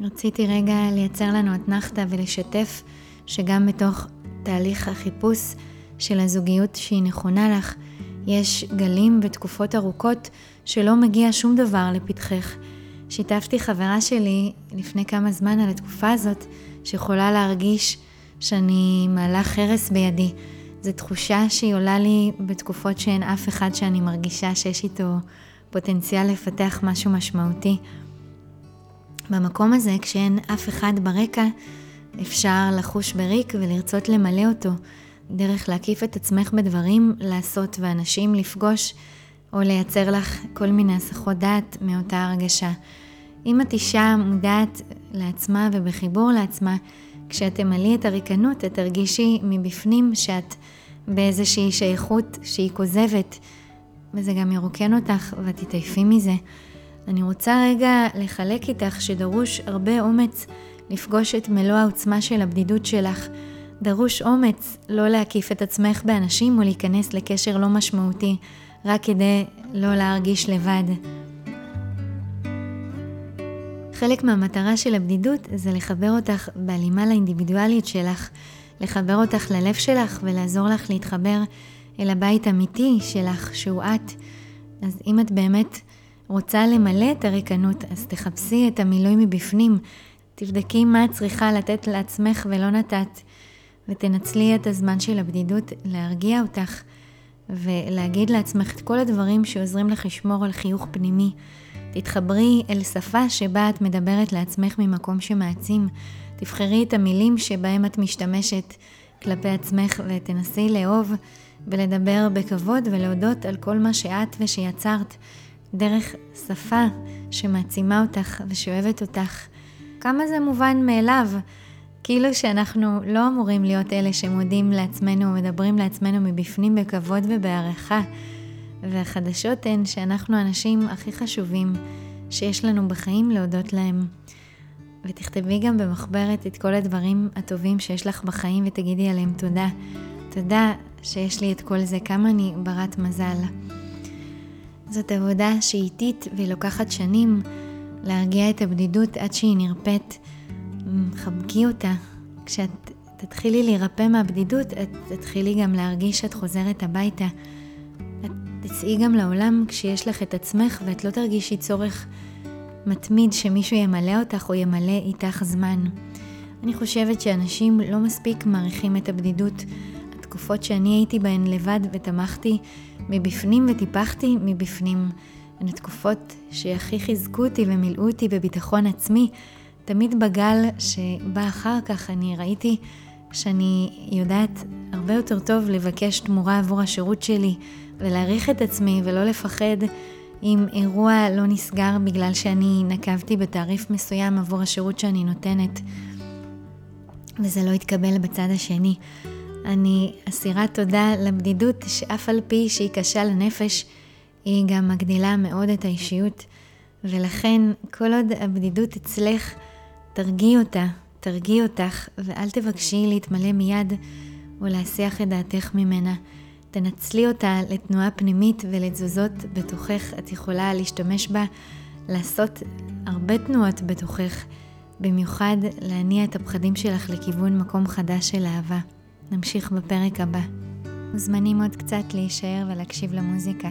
רציתי רגע לייצר לנו אתנחתא ולשתף שגם בתוך תהליך החיפוש של הזוגיות שהיא נכונה לך, יש גלים ותקופות ארוכות שלא מגיע שום דבר לפתחך. שיתפתי חברה שלי לפני כמה זמן על התקופה הזאת, שיכולה להרגיש שאני מעלה חרס בידי. זו תחושה שהיא עולה לי בתקופות שאין אף אחד שאני מרגישה שיש איתו פוטנציאל לפתח משהו משמעותי. במקום הזה, כשאין אף אחד ברקע, אפשר לחוש בריק ולרצות למלא אותו, דרך להקיף את עצמך בדברים, לעשות ואנשים לפגוש, או לייצר לך כל מיני הסחות דעת מאותה הרגשה. אם את אישה מודעת לעצמה ובחיבור לעצמה, כשאת תמלאי את הריקנות, את תרגישי מבפנים שאת באיזושהי שייכות שהיא כוזבת, וזה גם ירוקן אותך ואת תתעייפי מזה. אני רוצה רגע לחלק איתך שדרוש הרבה אומץ לפגוש את מלוא העוצמה של הבדידות שלך. דרוש אומץ לא להקיף את עצמך באנשים או להיכנס לקשר לא משמעותי, רק כדי לא להרגיש לבד. חלק מהמטרה של הבדידות זה לחבר אותך בהלימה לאינדיבידואליות שלך, לחבר אותך ללב שלך ולעזור לך להתחבר אל הבית האמיתי שלך, שהוא את. אז אם את באמת רוצה למלא את הריקנות, אז תחפשי את המילוי מבפנים. תבדקי מה את צריכה לתת לעצמך ולא נתת, ותנצלי את הזמן של הבדידות להרגיע אותך ולהגיד לעצמך את כל הדברים שעוזרים לך לשמור על חיוך פנימי. תתחברי אל שפה שבה את מדברת לעצמך ממקום שמעצים. תבחרי את המילים שבהם את משתמשת כלפי עצמך ותנסי לאהוב ולדבר בכבוד ולהודות על כל מה שאת ושיצרת דרך שפה שמעצימה אותך ושאוהבת אותך. כמה זה מובן מאליו, כאילו שאנחנו לא אמורים להיות אלה שמודים לעצמנו ומדברים לעצמנו מבפנים בכבוד ובהערכה. והחדשות הן שאנחנו האנשים הכי חשובים שיש לנו בחיים להודות להם. ותכתבי גם במחברת את כל הדברים הטובים שיש לך בחיים ותגידי עליהם תודה. תודה שיש לי את כל זה, כמה אני ברת מזל. זאת עבודה שהיא איטית והיא לוקחת שנים להרגיע את הבדידות עד שהיא נרפאת. חבקי אותה. כשאת תתחילי להירפא מהבדידות, את תתחילי גם להרגיש שאת חוזרת הביתה. את תצאי גם לעולם כשיש לך את עצמך ואת לא תרגישי צורך מתמיד שמישהו ימלא אותך או ימלא איתך זמן. אני חושבת שאנשים לא מספיק מעריכים את הבדידות. התקופות שאני הייתי בהן לבד ותמכתי מבפנים וטיפחתי מבפנים. הן התקופות שהכי חיזקו אותי ומילאו אותי בביטחון עצמי. תמיד בגל שבא אחר כך אני ראיתי שאני יודעת הרבה יותר טוב לבקש תמורה עבור השירות שלי ולהעריך את עצמי ולא לפחד אם אירוע לא נסגר בגלל שאני נקבתי בתעריף מסוים עבור השירות שאני נותנת וזה לא יתקבל בצד השני. אני אסירת תודה לבדידות שאף על פי שהיא קשה לנפש, היא גם מגדילה מאוד את האישיות, ולכן כל עוד הבדידות אצלך, תרגיעי אותה, תרגיעי אותך, ואל תבקשי להתמלא מיד או להסיח את דעתך ממנה. תנצלי אותה לתנועה פנימית ולתזוזות בתוכך, את יכולה להשתמש בה, לעשות הרבה תנועות בתוכך, במיוחד להניע את הפחדים שלך לכיוון מקום חדש של אהבה. נמשיך בפרק הבא. מוזמנים עוד קצת להישאר ולהקשיב למוזיקה.